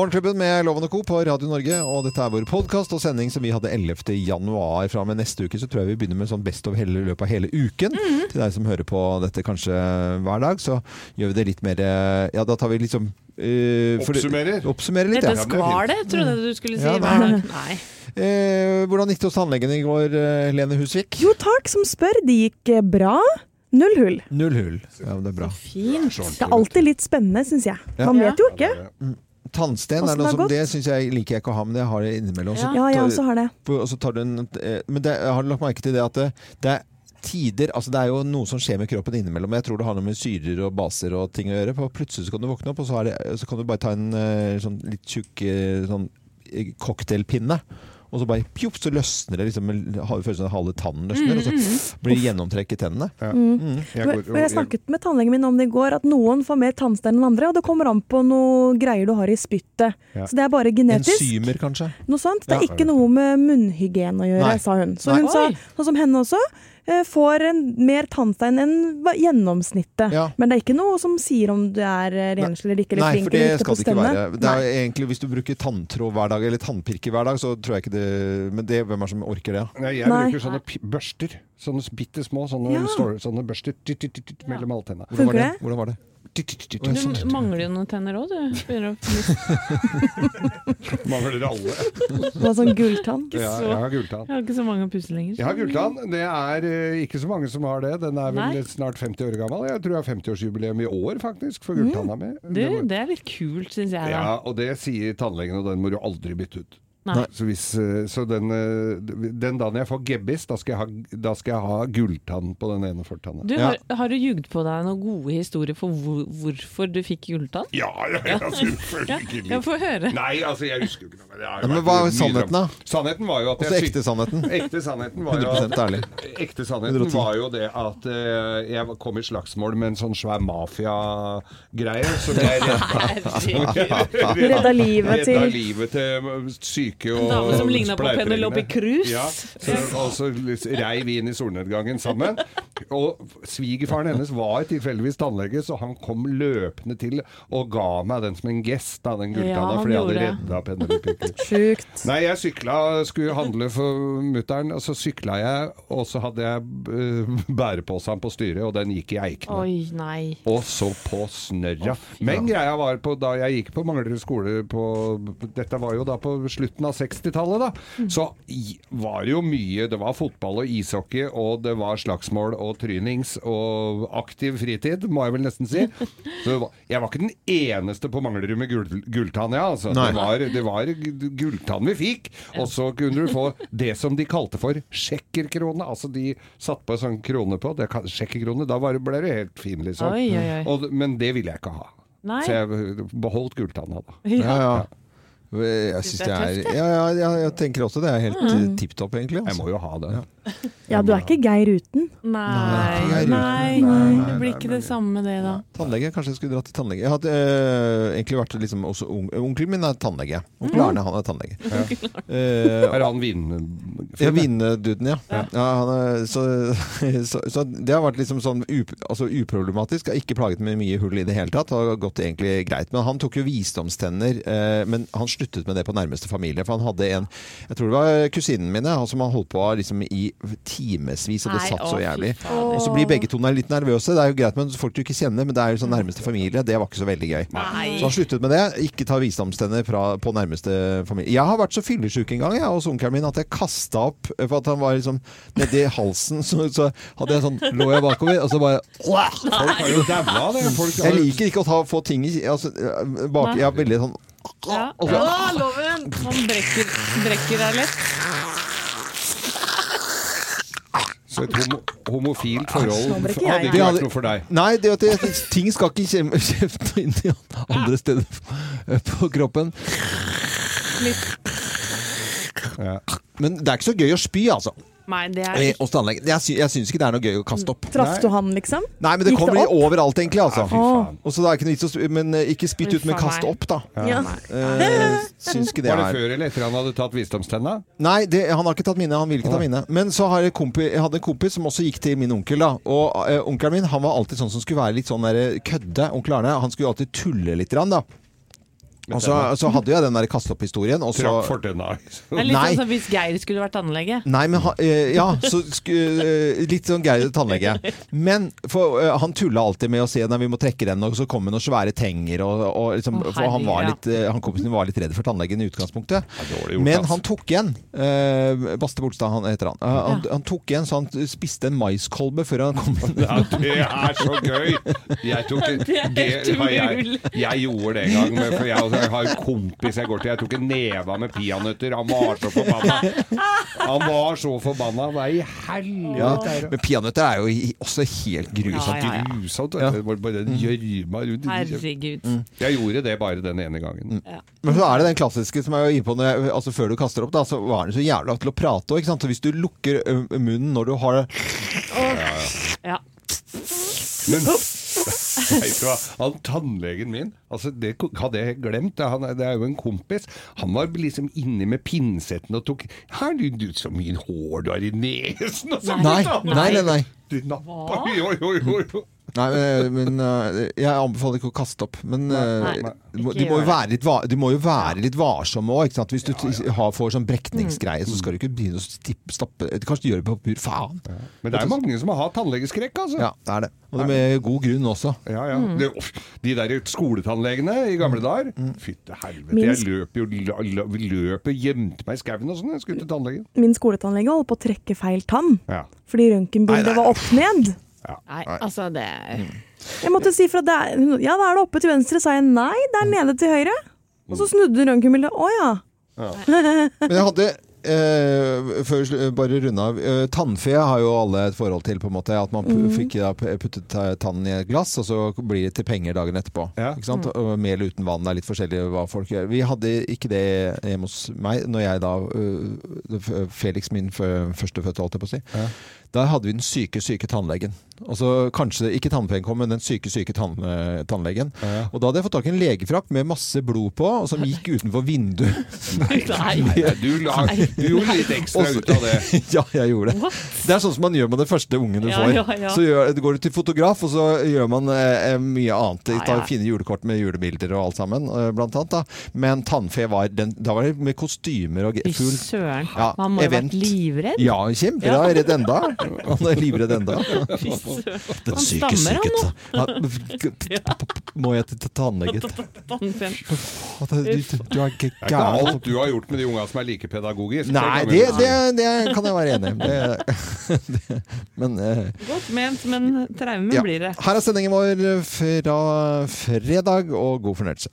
Morgenklubben med Loven og Co. på Radio Norge, og dette er vår podkast og sending som vi hadde 11. januar. Fra og med neste uke så tror jeg vi begynner med sånn Best of hele løpet av hele uken. Mhm. Til deg som hører på dette kanskje hver dag, så gjør vi det litt mer eh, Ja, da tar vi liksom uh, for Oppsummerer. Oppsummerer litt, Dette ja. skvalet, trodde jeg du skulle si. Ja, hver nei. dag. Nei. Eh, hvordan gikk det hos tannlegen i går, Lene Husvik? Jo takk som spør, det gikk eh, bra. Null hull. Null hull. Ja, det er bra. Fint. Det er alltid litt spennende, syns jeg. Ja. Man vet jo ikke. Tannsten er noe som? Det syns jeg liker jeg ikke å ha, men jeg har det innimellom. Ja, Ja, jeg også har det. Og så tar du en, eh, men det, jeg har lagt merke til det at det, det er tider altså Det er jo noe som skjer med kroppen innimellom. Jeg tror det har noe med syrer og baser og ting å gjøre. For plutselig så kan du våkne opp, og så, det, så kan du bare ta en eh, sånn litt tjukk eh, sånn eh, cocktailpinne. Og så bare pjopp, så løsner det liksom har du følelsen av at halve tannen løsner, og så blir det gjennomtrekk i tennene. Mm. Jeg, går, jeg snakket med tannlegen min om det i går, at noen får mer tannstein enn andre, og det kommer an på noe greier du har i spyttet. Ja. Så det er bare genetisk. Enzymer, kanskje. Noe sånt. Det er Ja. ikke noe med munnhygiene å gjøre, Nei. sa hun. Så Nei. hun sa, sånn som henne også, får en, mer tannstein enn gjennomsnittet. Ja. Men det er ikke noe som sier om du er eh, renslig eller ikke, eller Nei, for det skal det ikke være. Det er egentlig Hvis du bruker tanntråd hver dag, eller tannpirker hver dag, så tror jeg ikke det Men det, hvem er det som orker det? Nei, jeg Nei. bruker sånne børster. Sånne bitte små sånne, Ja. store, sånne børster titt, titt, titt, titt, mellom alle tennene. Hvordan var Funker det? Hvordan var det? Titt, titt, titt, Du mangler jo noen tenner òg, du. Mangler alle. Hva sånn gulltann. Ja, jeg har gulltann. Jeg har ikke så mange å pusse lenger. Jeg har gulltann. Det er eh, ikke så mange som har det. Den er vel Nei. snart 50 år gammel. Jeg tror jeg har 50-årsjubileum i år, faktisk, for gulltanna mi. Du, det er litt kult, syns jeg. Ja, og det sier tannlegen, og den må du aldri bytte ut. Nei. Så, hvis, eh, så den, eh, den dagen jeg får gebbis, da skal jeg ha, da skal jeg ha gulltann på den ene fortanna. Du, har, har du jugd på deg noen gode historier for hvor, hvorfor du fikk gulltann? Ja, ja, ja, selvfølgelig. Ja, få høre. Nei, altså, jeg husker jo ikke noe. men Ja, hva er sannheten, da? Sannheten var jo at Også jeg ekte sannheten. Ekte sannheten var jo 100 ærlig. Ekte sannheten 110. var jo det at uh, jeg kom i slagsmål med en sånn svær mafiagreie som jeg redda. Redda livet til- Redda livet til syke og En dame som lignet på. Penelope Cruz. Ja, så, og så reiv vi inn i solnedgangen sammen. Og svigerfaren hennes var tilfeldigvis tannlege, så han kom løpende til og ga meg den som en gest, da, den Ja, gulltanna, han fordi jeg hadde redda Penelope Cruz. Sjukt. Nei, jeg sykla, skulle handle for mutter'n, og så sykla jeg, og så hadde jeg uh, bæreposen på styret, og den gikk i eikene. Oi, nei. Og så på snørra. Men greia var på da jeg gikk på Manglerud skole på Dette var jo da på slutten av 60-tallet, da. Så var det jo mye Det var fotball og ishockey, og det var slagsmål og trynings og aktiv fritid, må jeg vel nesten si. Så det var, jeg var ikke den eneste på Manglerud med gull, gulltann, ja. Altså. Det var, det var gulltann vi fikk. Og så kunne du få det som de kalte for sjekkerkrone. Altså de satte på en sånn krone på. Det, sjekkerkrone. Da var, det- ble du helt fin, liksom. Oi, oi, oi. Og, men det ville jeg ikke ha. Nei. Så jeg beholdt gulltanna, da. Ja, ja. Jeg synes Det det er det. ja, ja, ja, jeg tenker også det er helt mm. tipp topp, egentlig. Jeg Altså. må jo ha det. Ja, du er ikke Geir uten. Nei, Nei, nei, nei, det blir ikke det samme det, da. Tannlege, kanskje jeg skulle dratt til tannlege. Jeg hadde øh, egentlig vært liksom også Onkelen min er tannlege. Onkel Arne, han er tannlege. Uh, Er han vinn... ja, Vineduden, ja. ja han er, så, så, så det har vært liksom sånn up, altså uproblematisk. Har ikke plaget med mye hull i det hele tatt. Har gått egentlig greit. Men han tok jo visdomstenner. Eh, men han sluttet med det på nærmeste familie. For han hadde en Jeg tror det var kusinen mine han som han holdt på liksom i timevis, og det satt så jævlig. Og så blir begge to litt nervøse. Det er jo greit med folk du ikke kjenner, men det er jo sånn nærmeste familie. Det var ikke så veldig gøy. Nei. Så han sluttet med det. Ikke ta visdomstenner fra, på nærmeste familie. Jeg har vært så fyllesyk en gang jeg, hos onkelen min at jeg kasta opp for at han var liksom nedi halsen. Så, så hadde jeg sånn, lå jeg bakover, og så bare Folk har jo daua det. Folk har, Jeg liker ikke å ta, få ting i altså, bak, Jeg er veldig sånn Ja. Å, loven! Han brekker, brekker deg lett. Så et homo homofilt forhold hadde ikke vært noe for deg. Nei, det at det, ting skal ikke kjefte inn i andre steder på kroppen. Ja. Men det er ikke så gøy å spy, altså. Nei, det er Eh, Hos tannlegen. Jeg, sy jeg syns ikke det er noe gøy å kaste opp. Traff du han, liksom? Nei, men det Gikk det kommer opp? overalt, egentlig. altså. Ja. Og så det er ikke noe vits å men eh, ikke spytt ut, men kast opp, da. Ja. Eh, syns ikke det Var det er før eller etter han hadde tatt visdomstenna? Nei, det, han har ikke tatt mine. Han vil ikke ta mine. Men så har jeg, kompi, jeg hadde en kompis som også gikk til min onkel. da Og eh, onkelen min han var alltid sånn som skulle være litt sånn der kødde. Onkel Arne han skulle alltid tulle litt. Da og så, så hadde jeg den der kaste opp-historien. Og så Trakk fortenna. Det er litt Nei. sånn som hvis Geir skulle vært tannlege. Nei, men han, eh, Ja, så sku, eh, litt sånn Geir tannlege. Men for, eh, han tulla alltid med å si at vi må trekke den, og så kom det noen svære tenger. Og, og liksom, Å, for han, var litt, han kompisen var litt redd for tannlegen i utgangspunktet. gjort, Men han tok igjen. Uh, Baste Bolstad han heter han. Uh, han. Han tok igjen så han spiste en maiskolbe før han kom. Ja, det er så gøy! Jeg tok det, helt har jeg, jeg gjorde det en gang. men For jeg, jeg har en kompis jeg går til. Jeg tok en neve med peanøtter. Han var så forbanna. Han var så forbanna. Hva i helvete Ja, men peanøtter er jo også helt grusomt. Ja, ja, ja. Grusomt. Ja. Bare gjørma rundt Herregud. Jeg gjorde det bare den ene gangen. Men så er det den klassiske som jeg var inne på når jeg, altså før du kaster opp, da, så var den så jævla til å prate òg. Så hvis du lukker munnen når du har det Ja. Men han tannlegen min altså Det hadde jeg glemt. Han, det er jo en kompis. Han var liksom inni med pinsetten og tok Har du, du så mye hår du har i nesen? Og så, Nei, nei, nei. nei. Du nappa Jo, jo, jo, jo. Nei, men, men øh, jeg anbefaler ikke å kaste opp. Men nei, Nei, de, må- litt, de, må jo være litt varsomme òg. Hvis du ja, ja. får sånn brekningsgreie, så skal du ikke begynne å stippe, stappe Kanskje du gjør det på pur faen. Men det er mange som har tannlegeskrekk, altså. Ja, det er det. Og det med god grunn også. Ja, ja. Det, de der skoletannlegene i gamle dager. Fytte helvete. Min- Jeg løp jo la, gjemte meg i skauen og sånn. Jeg skulle til tannlegen. Min skoletannlege holdt på å trekke feil tann Ja. fordi røntgenbildet var opp ned. Nei, altså det Jeg måtte si fra det er, Ja, da er det oppe til venstre, sa jeg. Nei, det er nede til høyre. Og så snudde røntgenbildet. Å ja. Men jeg hadde eh, før bare runde av eh, Tannfe har jo alle et forhold til, på en måte. At man pu- fikk da p- puttet tannen i et glass, og så blir det til penger dagen etterpå. Ja. Ikke sant? Og Mel uten vann. Er litt forskjellig hva folk gjør. Vi hadde ikke det hjemme hos meg når jeg da uh, Felix, min førstefødte, holdt jeg på å si. Da hadde vi den syke, syke tannlegen. Altså Kanskje ikke tannpenen kom, men den syke, syke tann, tannlegen. Ja. Og da hadde jeg fått tak i en legefrakk med masse blod på, og som gikk utenfor vinduet. Nei. Ja, Du, la, du gjorde litt ekstra Også, ut av det. ja, jeg gjorde det. Det er sånn som man gjør med det første ungen du Ja, får. ja, ja. Så gjør, går du til fotograf, og så gjør man eh, mye annet. Ja, Tar fine julekort med julebilder og alt sammen, eh, blant annet. Da. Men tannfe var den, Da var det med kostymer og full søren. Ja, Han må jo ha vært livredd. Ja, kjempebra. Redd enda. Han er livredd enda. Den syke, stammer, syke han nå Må jeg til tannlegen? Du, er gæren. alt du har gjort med de unga som er like pedagogisk. Nei, det, det, det kan jeg være enig i. Men eh, Godt ment, men traume Ja. blir det. Her er sendingen vår fra fredag, og god fornøyelse.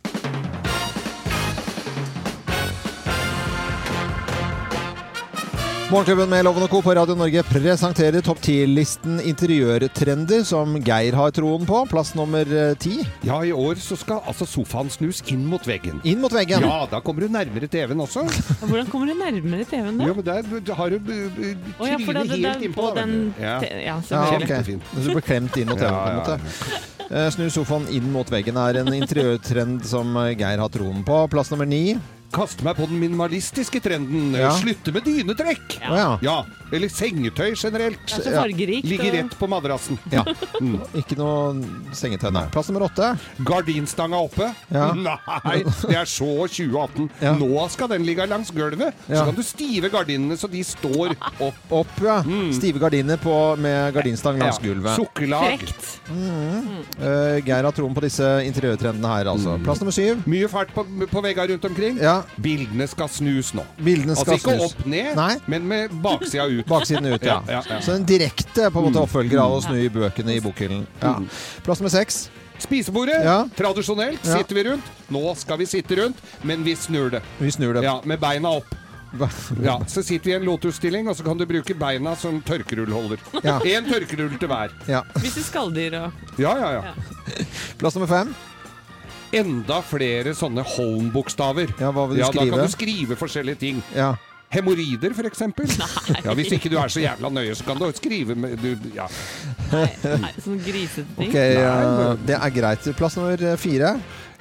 Morgenklubben med Loven og Co. på Radio Norge presenterer topp 10-listen interiørtrender som Geir har troen på. Plass nummer eh, ti. Ja, i år så skal altså sofaen snus inn mot veggen. Inn mot veggen. Ja, da kommer du nærmere TV-en også. Hvordan kommer du nærmere TV-en da? Ja, men der du har du ja, for trynet helt innpå på den. Ja. Ja, Ja, ok. Så du blir klemt inn mot TV, Ja, på en måte. Eh, Snu sofaen inn mot veggen er en interiørtrend som eh, Geir har troen på. Plass nummer ni. Kaste meg på den minimalistiske trenden. Ja. Slutte med dynetrekk. Ja. Ja, eller sengetøy generelt. Det er så Ja. fargerikt. Ligger rett på madrassen. ja. Mm. Ikke noe sengetøy, nei. Plass nummer åtte. Gardinstanga oppe? Ja. Nei, det er så 2018. Ja. Nå skal den ligge langs gulvet. Ja. Så kan du stive gardinene så de står opp. Opp, ja. Stive gardiner på, med gardinstang langs Mm. Ja. gulvet. Sukkerlag. Mm. Uh, Geir har troen på disse interiørtrendene her, altså. Mm. Plass nummer syv. Mye fart på, på veggene rundt omkring. Ja, Bildene skal snus nå. bildene skal Altså ikke snus. opp ned, Nei. men med baksida ut. Baksiden ut, ja. Ja, ja, ja. Så en direkte på en måte oppfølger av å snu i bøkene i bokhyllen. Ja. Plass nummer seks. Spisebordet, Ja. tradisjonelt Ja. sitter vi rundt. Nå skal vi sitte rundt, men vi snur det. Vi snur det. Ja, Med beina opp. Ja, Så sitter vi i en lotusstilling, og så kan du bruke beina som tørkerullholder. Ja. Én tørkerull til hver. Ja. Hvis det er skalldyr og Ja, ja, ja. Plass nummer fem. Enda flere sånne Holm-bokstaver. Ja, hva vil du Ja, da kan du skrive forskjellige ting. Ja. Hemoroider, eksempel. Ja, hvis ikke du er så jævla nøye, så kan du skrive med du, ja. Nei, sånn grisete ting. Okay, ja, det er greit. Plass nummer eh, fire.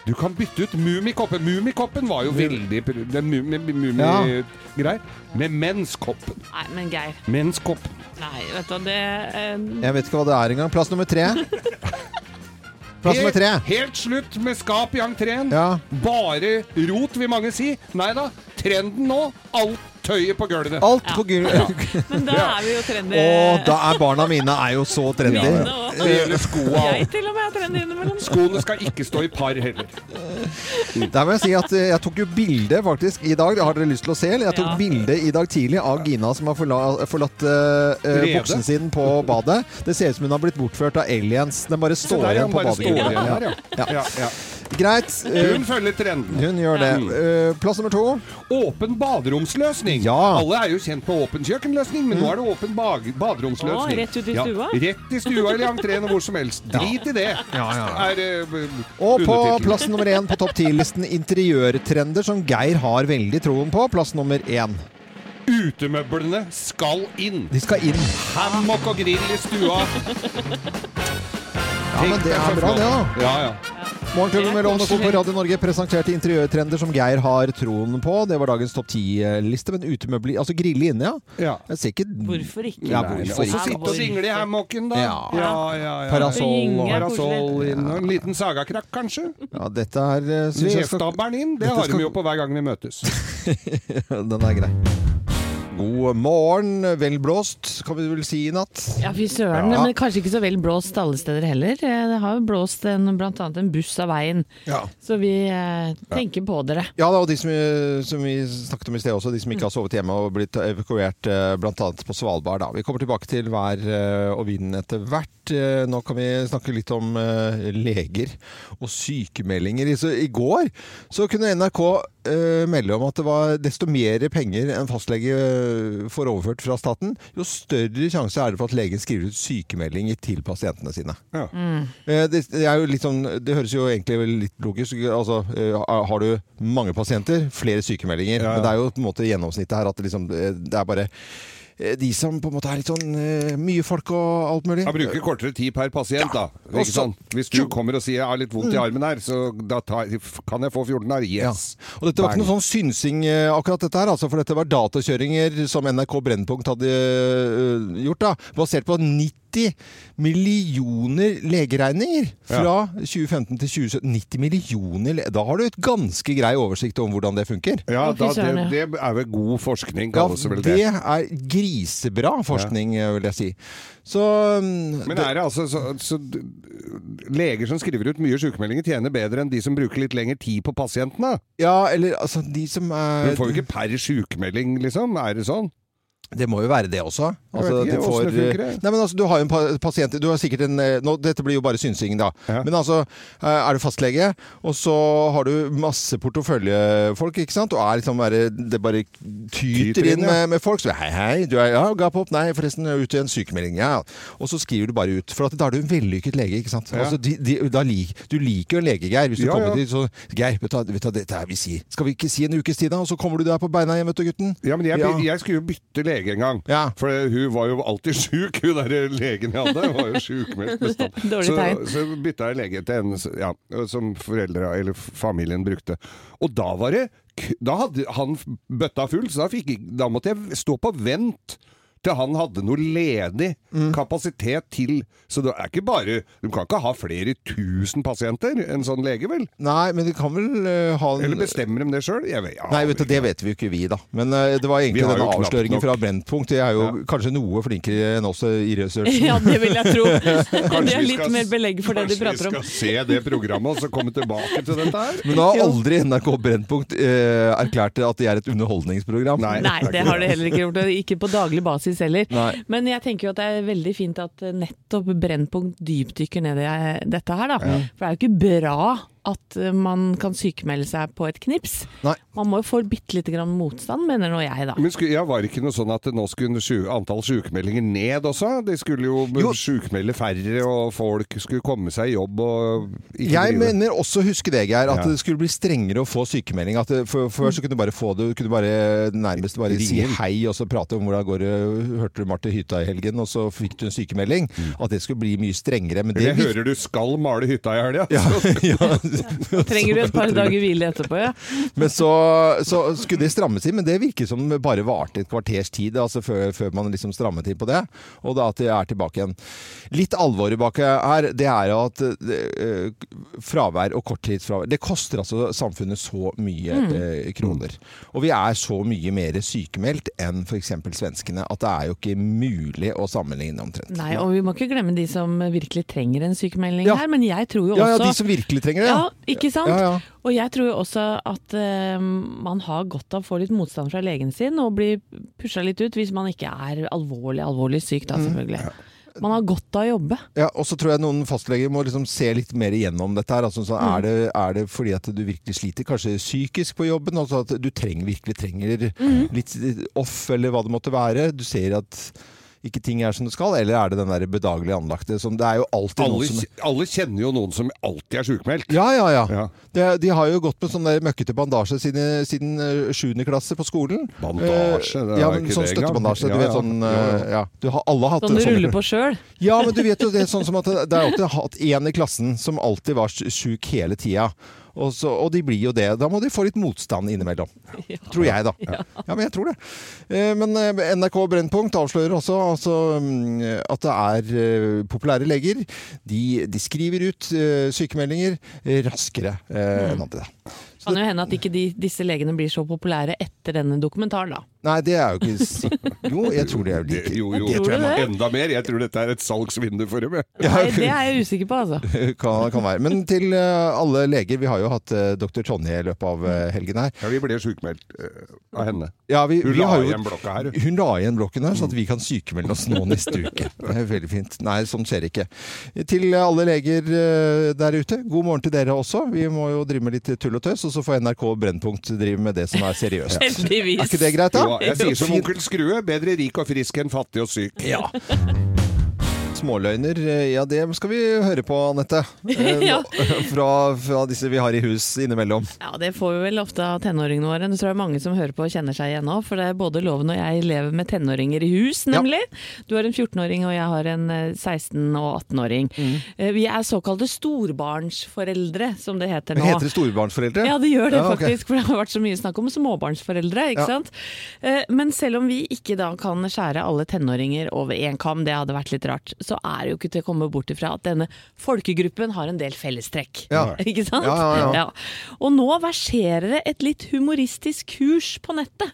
Du kan bytte ut Mummikoppen. Mummikoppen var jo veldig Den mummi-greier. Ja. Med menskoppen. Nei, men Geir. Menskoppen. Nei, vet du hva, det um... Jeg vet ikke hva det er engang. Plass nummer tre. Plass nummer tre. Helt, slutt med skap i entreen. Ja. Bare rot, vil mange si. Nei da. Trenden nå alt tøyet på gulvet. Alt på gul... Men da er vi jo trendy. Og da er barna mine er jo så trendy. Det gjelder skoa. Jeg til og med er trendy innimellom. Skoene skal ikke stå i par heller. Der må jeg si at eh, jeg tok jo bilde faktisk i dag. Har dere lyst til å se? Eller? Jeg tok Ja. bilde i dag tidlig av Gina som har forlatt, forlatt uh, buksen sin på badet. Det ser ut som hun har blitt bortført av aliens. Den bare står igjen på her, Ja. ja. Ja, ja. Greit. eh, Hun følger trenden. hun gjør det. Eh, plass nummer to. Åpen baderomsløsning. Ja. Alle er jo kjent med åpen kjøkkenløsning, men nå er det åpen bag baderomsløsning. Å, rett ut i Ja, stua? rett i stua eller i entreen og hvor som helst. Drit i det. Er, uh, Og på plass nummer én på topp ti-listen interiørtrender som Geir har veldig troen på. Plass nummer én. Utemøblene skal inn. De skal inn. Hammock og grill i stua. Ja, men det er bra, det, da. Ja, ja. Morgenklubben med Lovende Co på. Radio Norge presenterte interiørtrender som Geir har troen på. Det var dagens topp ti-liste. Men utemøbler Altså grille inne, ja. ja. Jeg ser ikke Hvorfor ikke? Ja, hvorfor hvorfor Og så ikke? sitte og dingle i hammocken, da. Ja. ja, ja, ja. Parasoll og. Parasoll inn, og en liten sagakrakk, kanskje. Ja, dette er Vedstabelen synes jeg inn. Det har skal- de jo på hver gang vi møtes. Den er grei. God morgen. Vel blåst, kan vi vel si i natt. Ja, fy søren. Ja. Men kanskje ikke så vel blåst alle steder heller. Eh, Det har jo blåst en, blant annet en buss av veien. Ja. Så vi eh, tenker på dere. Ja, da, og de som, som vi snakket om i sted også, de som ikke har sovet hjemme og blitt evakuert eh, bl.a. på Svalbard. Da. Vi kommer tilbake til vær eh, og vind etter hvert. Nå kan vi snakke litt om leger og sykemeldinger. I- Så I går så kunne NRK melde om at det var desto mer penger enn fastlege får overført fra staten, jo større sjanse er det for at legen skriver ut sykemelding til pasientene sine. Ja. Mm. Det, det, jo litt sånn, det høres jo egentlig litt logisk Altså, eh, Har du mange pasienter, flere sykemeldinger. Ja, ja. Men det er jo på en måte gjennomsnittet her at det, liksom, det det er bare eh, de som på en måte er litt sånn eh, mye folk og alt mulig. Jeg bruker kortere tid per pasient, da. Ikke så- sant? Hvis du kommer og sier 'jeg har litt vondt i armen her', så da tar, kan jeg få 14 her. Yes. Ja. Og dette var ikke noe sånn synsing eh, akkurat dette her, altså, for dette var datakjøringer som NRK Brennpunkt hadde eh, gjort, da, basert på 90 millioner legeregninger fra 2015 til 2017. 90 millioner, da har du et ganske grei oversikt om hvordan det funker. Ja, da, det, det er vel god forskning, Ja, det vel det det. er grisebra forskning, vil jeg si. Så mm, Men er det altså så, så Leger som skriver ut mye sykemeldinger, tjener bedre enn de som bruker litt lengre tid på pasientene? Ja, eller altså de som er Du får jo ikke per sykemelding, liksom. Er det sånn? Det må jo være det også. Jeg vet ikke du hvordan det. Nei, men altså, du har jo en pasient Du har sikkert en eh, nå, Dette blir jo bare synsing, da. Ja. Men altså, eh, er du fastlege, og så har du masse porteføljefolk, ikke sant? Og er liksom bare Det bare tyter, Tyter inn, inn ja. med, med folk. Så hei, hei, du er ja, gap opp. Nei, forresten, er ute i en sykemelding. Ja. Og så skriver du bare ut. For at da er du en vellykket lege, ikke sant. Ja. Altså, de, de, da lik, du liker jo en lege, Geir. Hvis du Ja, kommer ja. til så Geir, vet du, vet du hva dette er vi sier? Skal vi ikke si en ukes tid, da? Og så kommer du der på beina igjen, vet du, gutten. Ja, men jeg, Ja. jeg skulle jo bytte lege en gang. Ja. For hun var jo alltid sjuk, hun der legen jeg hadde. Var jo sjukmeldt bestandig. Dårlig Så, så bytta jeg lege til en ja, som foreldra eller familien brukte. Og da var det Da hadde han bøtta full, så da, fikk, da måtte jeg stå på vent til han hadde noe ledig Mm. kapasitet til Så det er ikke bare Du kan ikke ha flere tusen pasienter, en sånn lege, vel? Nei, men de kan vel uh, ha en Eller bestemmer de det sjøl? Ja, Nei, vet du, det vet vi jo ikke vi, da. Men uh, det var egentlig denne avsløringen fra Brennpunkt. De er jo kanskje noe flinkere enn oss i researchen. Ja, det vil jeg tro. Det er litt skal- mer belegg for det de prater om. Kanskje vi skal se det programmet og så komme tilbake til dette her? Men da har aldri NRK Brennpunkt uh, erklært at de er et underholdningsprogram. Nei. Nei, det har det heller ikke gjort. Ikke på daglig basis heller. Nei. Men jeg tenker jo at det er veldig fint at nettopp Brennpunkt dypdykker ned i dette her, da. For det er jo ikke bra at eh, man kan sykemelde seg på et knips. Nei. Man må jo få bitte lite grann motstand, mener nå jeg, da. Men skulle, ja, Var det ikke noe sånn at nå skulle antall sykemeldinger ned også? De skulle jo, Jo. sykemelde færre, og folk skulle komme seg i jobb og ikke Jeg drive- mener også, husker det, Geir, at Ja. det skulle bli strengere å få sykemelding. At det, for, før så kunne du bare få det, du kunne bare nærmest bare si hei og så prate om hvordan går det, hørte du Marte Hytta i helgen, og så fikk du en sykemelding. At det skulle bli mye strengere. Men det Jeg hører du skal male hytta i helga. ja, ja. Trenger du et par dager hvile etterpå, ja. Men så, så skulle det strammes inn, men det virker som bare varte et kvarters tid altså før, før man liksom strammet inn på det, og da at det er tilbake igjen. Litt alvoret bak her, det er at det, fravær og korttidsfravær, det koster altså samfunnet så mye mm. kroner. Og vi er så mye mer sykemeldt enn f.eks. svenskene, at det er jo ikke mulig å sammenligne omtrent. Nei, og vi må ikke glemme de som virkelig trenger en sykemelding Ja. her, men jeg tror jo også Ja, ja, de som virkelig trenger det. Ja, ikke sant? Ja, ja. Og jeg tror jo også at uh, man har godt av å få litt motstand fra legen sin og bli pusha litt ut hvis man ikke er alvorlig, alvorlig syk, Mm. da selvfølgelig. Man har godt av å jobbe. Ja, og så tror jeg noen fastleger må liksom se litt mer igjennom dette. her. Altså, så er, det, er det fordi at du virkelig sliter, kanskje psykisk på jobben? Altså at du trenger, virkelig trenger litt off, eller hva det måtte være? Du ser at ikke ting er som det skal, eller er det den der bedagelige anlagte? Som, det er jo alltid Alle, noen som alle kjenner jo noen som alltid er sjukmeldt. ja, ja, ja. Ja. De, de har jo gått med sånn der møkkete bandasje siden, siden eh, 7. klasse på skolen. Bandasje, det er ja, men ikke sånn støttebandasje. Ja, Du vet sånn Ja, ja. eh. Du har alle hatt Sånn du ruller på sjøl. Ja, men du vet jo det er sånn som at det er alltid hatt én i klassen som alltid var sjuk hele tida. Og, så, og de blir jo det. Da må de få litt motstand innimellom. Tror jeg, da. Ja. men jeg tror det. Eh, Men eh, NRK Brennpunkt avslører også altså, mm, at det er eh, populære leger. De, de skriver ut sykemeldinger raskere eh, enn andre. Kan jo hende at ikke de, disse legene blir så populære etter denne dokumentaren, da. Nei, det er jo ikke sikkert. Jo, jeg tror det er Det, like. jo, jo. Tror jeg det? Enda mer. Jeg tror dette er et salgsvindu for dem. jeg. Nei, det er jeg usikker på, altså. kan, kan være. Men til eh, alle leger. Vi har jo hatt uh, dr. Tonje i løpet av eh, helgen her. Ja, vi ble sykemeldt eh, av henne. Ja, vi, Hun vi la har jo, her. hun. Hun la igjen blokken her, så at vi kan sykemelde oss nå neste uke. Det er veldig fint. Nei, sånn skjer ikke. Til alle leger eh, der ute, god morgen til dere også. Vi må jo drive med litt tull og tøs, og så får NRK Brennpunkt drive med det som er seriøst. Heldigvis. Er ikke det greit, da? Jo, jeg sier som onkel Skrue, bedre rik og frisk enn fattig og syk. Ja. Småløgner, eh, ja det skal vi høre på, Anette. Eh, Ja. Fra, fra disse vi har i hus innimellom. Ja, det får vi vel ofte av tenåringene våre. Det tror jeg mange som hører på kjenner seg igjen nå. For det er både Loven og jeg lever med tenåringer i hus, nemlig. Du har en 14-åring og jeg har en eh, 16- og 18-åring. Mm. Eh, Vi er såkalte storbarnsforeldre, som det heter nå. Heter det storbarnsforeldre? Ja, det gjør det Ja, okay. faktisk, for det har vært så mye snakk om småbarnsforeldre. ikke Ja. sant? Eh, Men selv om vi ikke da kan skjære alle tenåringer over én kam, det hadde vært litt rart, så er det jo ikke til å komme bort ifra at denne folkegruppen har en del fellestrekk. Ja. Ikke sant? Ja, ja, ja. Og nå verserer det et litt humoristisk kurs på nettet,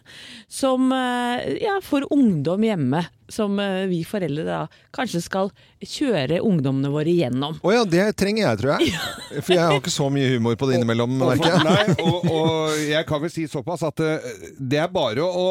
som eh, ja, for ungdom hjemme. Som eh, vi foreldre da kanskje skal kjøre ungdommene våre igjennom. Å ja, det trenger jeg, tror jeg. For jeg har ikke så mye humor på det innimellom, merker jeg. nei, og, og jeg kan vel si såpass at eh, det er bare å,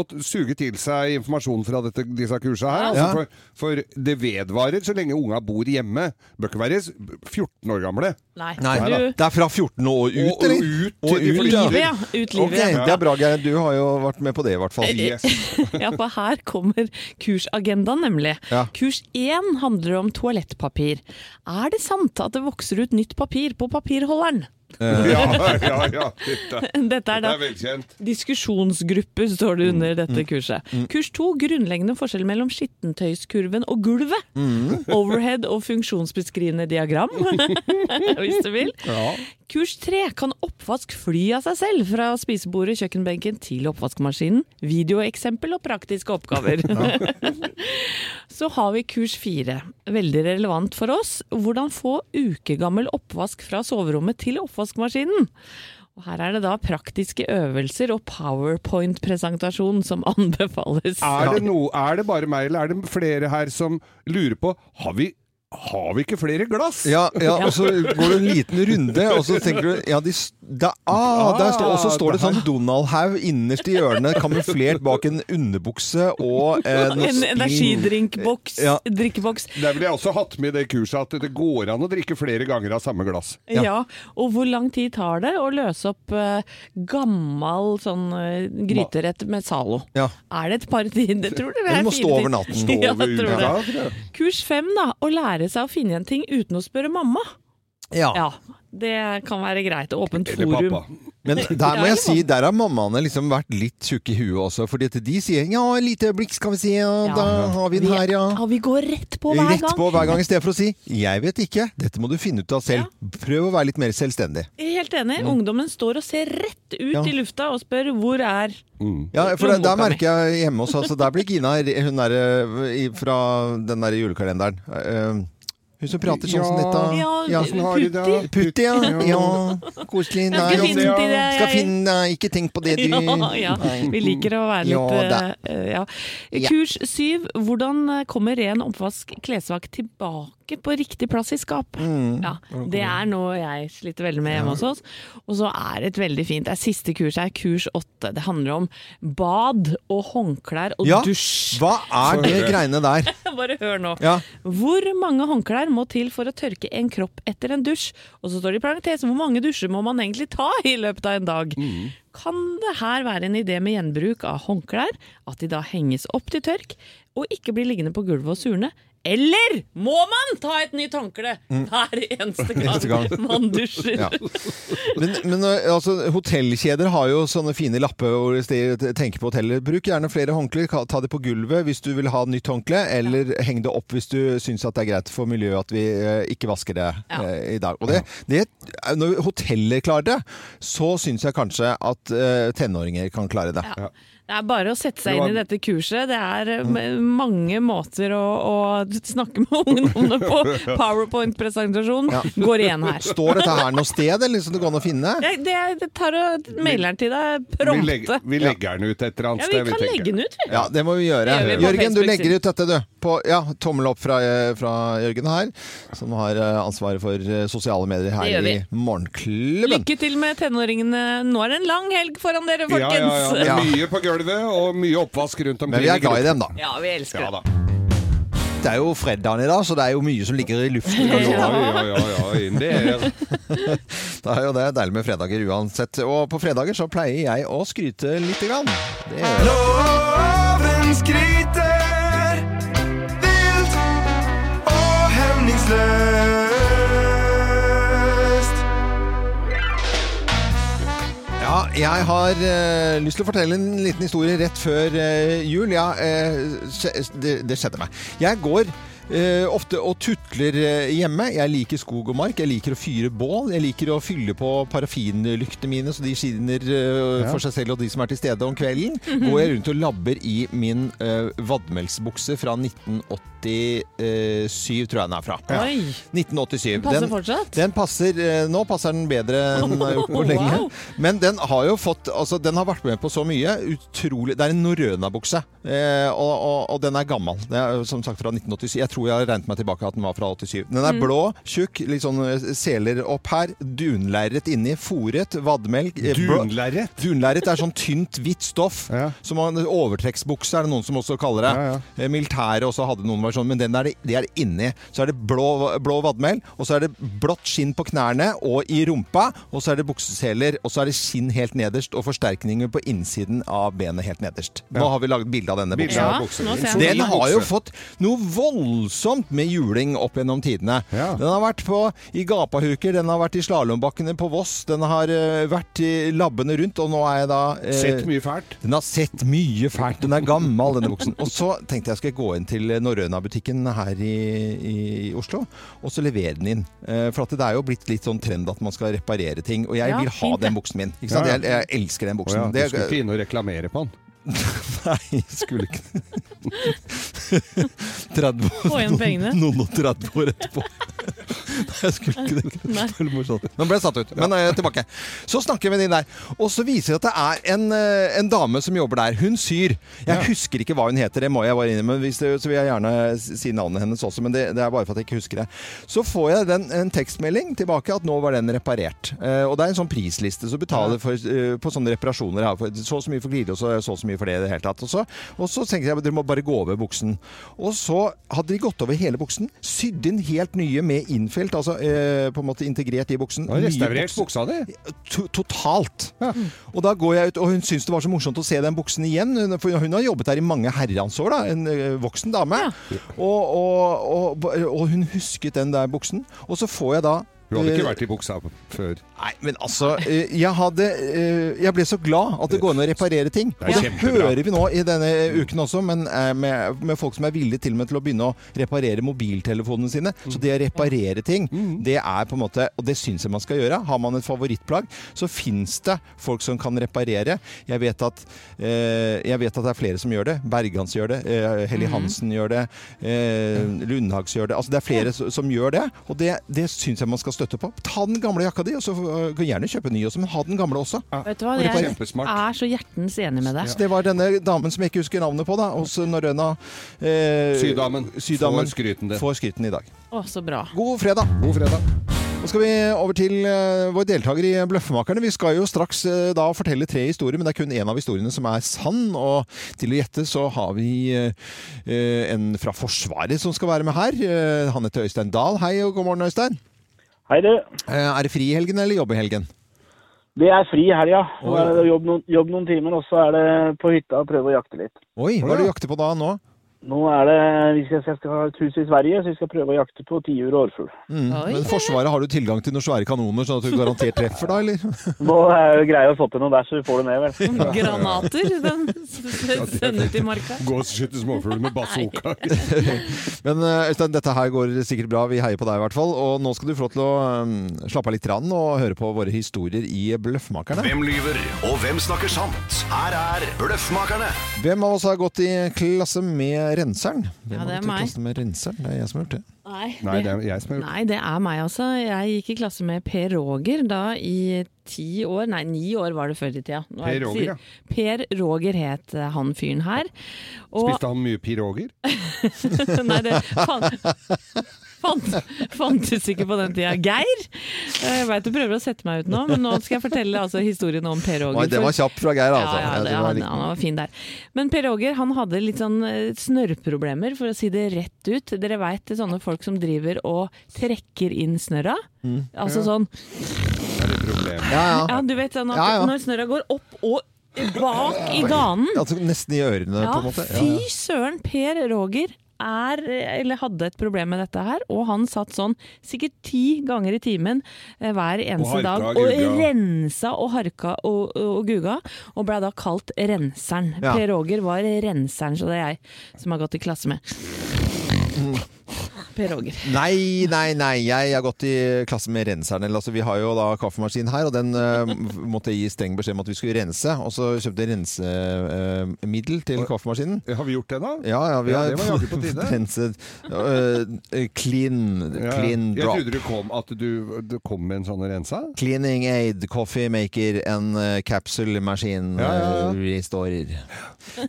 å suge til seg informasjon fra dette, disse kursene her. Altså, Ja. for, for det vedvarer så lenge unga bor hjemme. Bør ikke være 14 år gamle. Nei, Nei, du, det er fra 14 og ut, Og- eller? ut Og ut, ut, livet, ja. Ut livet. ja. det er bra, Geir. Du har jo vært med på det, i hvert fall. Yes. Ja, for her kommer kursagendaen, nemlig. Ja. Kurs én handler om toalettpapir. Er det sant at det vokser ut nytt papir på papirholderen? Ja, ja, ja. Dette, Dette er da er velkjent. diskusjonsgruppe, står det under dette kurset. Kurs to grunnleggende forskjell mellom skittentøyskurven og gulvet. Overhead og funksjonsbeskrivende diagram, hvis du vil. Kurs tre kan oppvask fly av seg selv, fra spisebordet, kjøkkenbenken til oppvaskmaskinen. Videoeksempel og praktiske oppgaver. Så har vi kurs fire, veldig relevant for oss. Hvordan få ukegammel oppvask fra soverommet til oppvaskmaskinen. Og her er det da praktiske øvelser og powerpoint-presentasjon som anbefales. Er det, no, er det bare meg, eller er det flere her som lurer på Har vi, har vi ikke flere glass? Ja, ja, og så går du en liten runde, og så tenker du Ja, de, s- Da, ah, der står, og så står det sånn Donald-haug innerst i hjørnet, kamuflert bak en underbukse og eh, noe En energidrinkboks. Ja. Drikkeboks. Der ville jeg også hatt med i det kurset at det går an å drikke flere ganger av samme glass. Ja. Og hvor lang tid tar det å løse opp eh, gammel sånn eh, gryterett med Zalo? Ja. Er det et par timer? Tror du det Den Du må fire stå over natten. Stå Over ja. Kurs fem, da. Å lære seg å finne igjen ting uten å spørre mamma. Ja. Ja, det kan være greit. Åpent Eller forum. pappa. Men der må jeg si, der har mammaene liksom vært litt tjukke i huet også. Fordi at de sier 'ja, et lite øyeblikk skal vi si', ja, Ja. da har vi den her, ja'. Ja, vi går rett på hver Rett gang. på hver gang, i stedet for å si 'jeg vet ikke'. Dette må du finne ut av selv. Prøv å være litt mer selvstendig. Er Helt enig. Ungdommen står og ser rett ut Ja. i lufta og spør hvor er Ja, for der, Der merker jeg hjemme hos oss, der blir Gina hun der, eh, fra den der julekalenderen. eh, Hun som prater sånn som dette. Ja, Ja. De det? Putti, ja. ja. Koselig. Nei, skal finne det, ja. skal finne Nei, ikke tenk på det, du. Ja, ja. Vi liker å være litt eh, ja. Ja. Kurs syv. Hvordan kommer ren oppvask klesvask tilbake på riktig plass i skap? Mm. Ja, det er noe jeg sliter veldig med hjemme hos oss. Og så er det et veldig fint Det er siste kurs her, kurs åtte. Det handler om bad og håndklær og Ja, dusj. hva er det greiene der? Bare hør nå. Ja. Hvor mange håndklær må til for å tørke en kropp etter en dusj? Og så står det i parentes hvor mange dusjer må man egentlig ta i løpet av en dag? Kan det her være en idé med gjenbruk av håndklær? At de da henges opp til tørk, og ikke blir liggende på gulvet og surne? Eller må man ta et nytt håndkle hver eneste Mm. Eneste gang. man dusjer? Ja. Men, men øh, altså, hotellkjeder har jo sånne fine lapper hvor de tenker på hotellet. Bruk gjerne flere håndklær. Ta det på gulvet hvis du vil ha nytt håndkle, eller heng det opp hvis du syns det er greit for miljøet at vi øh, ikke vasker det Ja. øh, i dag. Og det, det, når hoteller klarer det, så syns jeg kanskje at tenåringer kan klare det. Ja. Det er bare å sette seg inn i dette kurset. Det er eh, mange måter å, å snakke med ungdommene på. Powerpoint-presentasjon Ja. går igjen her. Står dette her noe sted, eller som det går an å finne? Det, det tar og mailer til deg Vi legger, vi legger den ut et eller Ja, vi kan vi legge den ut, vi. Ja, det må vi gjøre. Gjør vi Jørgen, du legger ut dette, du. På, ja, tommel opp fra, eh, fra Jørgen her, som har eh, ansvaret for sosiale medier her i Morgenklubben. Lykke til med tenåringene. Nå er det en lang helg foran dere, folkens. ja, ja. Ja. mye på gulvet og mye oppvask rundt omkring. Men vi er glad i dem, da. Ja, vi elsker Ja da. Det er jo fredagen i dag, så det er jo mye som ligger i luften. Ja, ja, ja, ja, det er Det er jo det. Deilig med fredager uansett. Og på fredager så pleier jeg å skryte lite grann. Det gjør jeg. Loven skryter vilt og hemningsløst. Ja, jeg har uh, lyst til å fortelle en liten historie rett før uh, jul. Ja, uh, det, det skjedde meg. Jeg går eh, ofte og tutler eh, hjemme. Jeg liker skog og mark. Jeg liker å fyre bål. Jeg liker å fylle på parafinlyktene mine så de skinner eh, for seg selv og de som er til stede om kvelden. Går jeg rundt og labber i min uh, vadmelsbukse fra 1987, tror jeg den er fra. Oi, 1987. passer Den- fortsatt? den passer, nå passer den bedre enn den har gjort på Wow. lenge. Men den har jo fått, altså den har vært med på så mye. Utrolig, det er en Norøna-bukse. eh, og, og, og den er gammel. Det er som sagt fra 1987. Jeg tror jeg har regnet meg tilbake at den var fra 87. Den er blå, tjukk, litt sånn eh, seler opp her. Dunlerret inni, fòret, vadmelk. eh, Dunlerret? Dunlerret er sånn tynt, hvitt stoff. Ja. Som man, overtrekksbukse er det noen som også kaller det. Ja, ja. Eh, Militæret også hadde noen versjoner, men den er det, det er det inni. Så er det blå, blå vadmel, og så er det blått skinn på knærne og i rumpa, og så er det bukseseler, og så er det skinn helt nederst, og forsterkninger på innsiden av benet helt nederst. Nå har vi laget bilde av denne buksa. Jeg Den har jo fått noe voldsomt med juling opp gjennom tidene. Ja. Den har vært på, i gapahuker, den har vært i slalåmbakkene på Voss, den har uh, vært i labbene rundt, og nå er jeg da uh, Sett mye fælt. den har sett mye fælt. Den er gammel, denne buksen. Og så tenkte jeg skal gå inn til Norrøna-butikken her i, i Oslo, og så levere den inn. Uh, For at det er jo blitt litt sånn trend at man skal reparere ting. Og jeg Ja, vil ha fint den buksen min. Ikke sant? Ja, ja. Jeg, jeg elsker den buksen. buksen. ja, du Det- skulle ikke inn og reklamere på den? Nei, skulle ikke 30 år, Få igjen pengene. Noen og 30 år etterpå. Jeg skulle ikke det. Nei. Det var morsomt. Nå ble jeg satt ut, men eh, tilbake. Så snakker vi med de der, og så viser det at det er en, eh, en dame som jobber der. Hun syr. Jeg husker ikke hva hun heter, det må jeg være inne med. hvis det, så vil jeg gjerne si navnet hennes også, men det, det er bare for at jeg ikke husker det. Så får jeg den, en tekstmelding tilbake at nå var den reparert. Eh, og det er en sånn prisliste som betaler for, eh, på sånne reparasjoner. her, for Så og så mye for glidelås og så og så mye for det i det hele tatt. Og så, og så tenkte jeg at dere må bare gå over buksen. Og så hadde de gått over hele buksen, sydd inn helt nye med innfelt, altså eh, på en måte integrert i buksen. Og restaurert buksa di. To totalt. Og da går jeg ut, og hun syntes det var så morsomt å se den buksen igjen. For hun har jobbet der i mange herrens år, da. En voksen dame. Og, og, og, og hun husket den der buksen. Og så får jeg da Du hadde ikke eh, vært i buksa før. Nei, men altså eh, Jeg hadde eh, Jeg ble så glad at det går an å reparere ting. Det Og det hører vi nå i denne uken også, men med, med folk som er villige til og med til å begynne å reparere mobiltelefonene sine. Så det å reparere ting, det er på en måte Og det syns jeg man skal gjøre. Har man et favorittplagg, så fins det folk som kan reparere. Jeg vet at Jeg vet at det er flere som gjør det. Bergans gjør det. Helly Hansen gjør det. Lundhags gjør det. Altså det er flere som, som gjør det, og det, det syns jeg man skal støtte på. Ta den gamle jakka di, og så kan kan gjerne kjøpe ny også, men ha den gamle også. Vet du hva, jeg kjempesmart. er så hjertens enig med deg. Ja. det var denne damen som jeg ikke husker navnet på, da, hos Norrøna eh, Sydamen. Sydamen Får skryten det. får skryten i dag. Å, så bra. God fredag! God fredag. Nå skal vi over til uh, vår deltaker i Bløffmakerne. Vi skal jo straks uh, da fortelle tre historier, men det er kun én av historiene som er sann. Og til å gjette så har vi uh, en fra Forsvaret som skal være med her. Han heter Øystein Dahl. Hei og god morgen, Øystein. Hei, du. Eh, er det fri i helgen eller jobb i helgen? Det er fri i helga. Jobb, noen- jobb noen timer, og så er det på hytta og prøve å jakte litt. Oi, hva er det du jakter på da nå? Nå er det, Vi skal, jeg skal ha et hus i Sverige, så vi skal prøve å jakte på tiur og årfugl. Mm. Men Forsvaret har du tilgang til noen svære kanoner, sånn at du garantert treffer da, eller? Nå er det greia å få til noe der, så vi får det ned, vel. Granater den sender til marka. Gå og skyte småfugler med bazooka. Men eh, Øystein, dette her går sikkert bra. Vi heier på deg i hvert fall. Og nå skal du få lov til å um, slappe av litt rann og høre på våre historier i Bløffmakerne. Hvem lyver, og hvem snakker sant? Her er Bløffmakerne. Hvem av oss har gått i klasse med renseren? Hvem Ja, det er meg. klasse med renseren? Det er jeg som har gjort det. Nei, Nei, det er jeg som har gjort Nei, det er meg også. Jeg gikk i klasse med Per Roger da i ti år, nei ni år var det før i tida. Nå er Per Roger, ja. Per Roger het eh, han fyren her. Og, Spiste han mye piroger? nei, det fant, fant, fantes ikke på den tida. Geir! Jeg veit du prøver å sette meg ut nå, men nå skal jeg fortelle altså, historien om Per Åger. Oi, det var kjapt kjapp fra Geir, altså. Ja, ja, det, han, han var fin der. Men Per Åger han hadde litt sånn eh, snørrproblemer, for å si det rett ut. Dere veit sånne folk som driver og trekker inn snørra? Mm. Altså sånn Det et problem. ja, ja. Ja, du vet sånn at Ja, ja. når snørra går opp og bak i ganen. Altså nesten i ørene, Ja, på en måte. Ja, fy søren, Per Roger er, eller hadde et problem med dette her, og han satt sånn sikkert ti ganger i timen eh, hver eneste harka dag og og guga. rensa og harka og, og guga, og blei da kalt Renseren. Ja. Per Roger var Renseren, så det er jeg som har gått i klasse med. Per Roger. Nei, nei, nei. Jeg har gått i klasse med renseren. Altså, vi har jo da kaffemaskin her, og den uh, måtte jeg gi streng beskjed om at vi skulle rense. Og så kjøpte jeg rensemiddel til kaffemaskinen. Har vi gjort det, da? Ja, ja, vi Ja, har det på tide. renset uh, clean, Ja. clean Jeg trodde du kom, at du, du kom med en sånn rensa. Cleaning aid, coffee maker, en uh, capsule machine Ja, ja, ja. eh, restorer.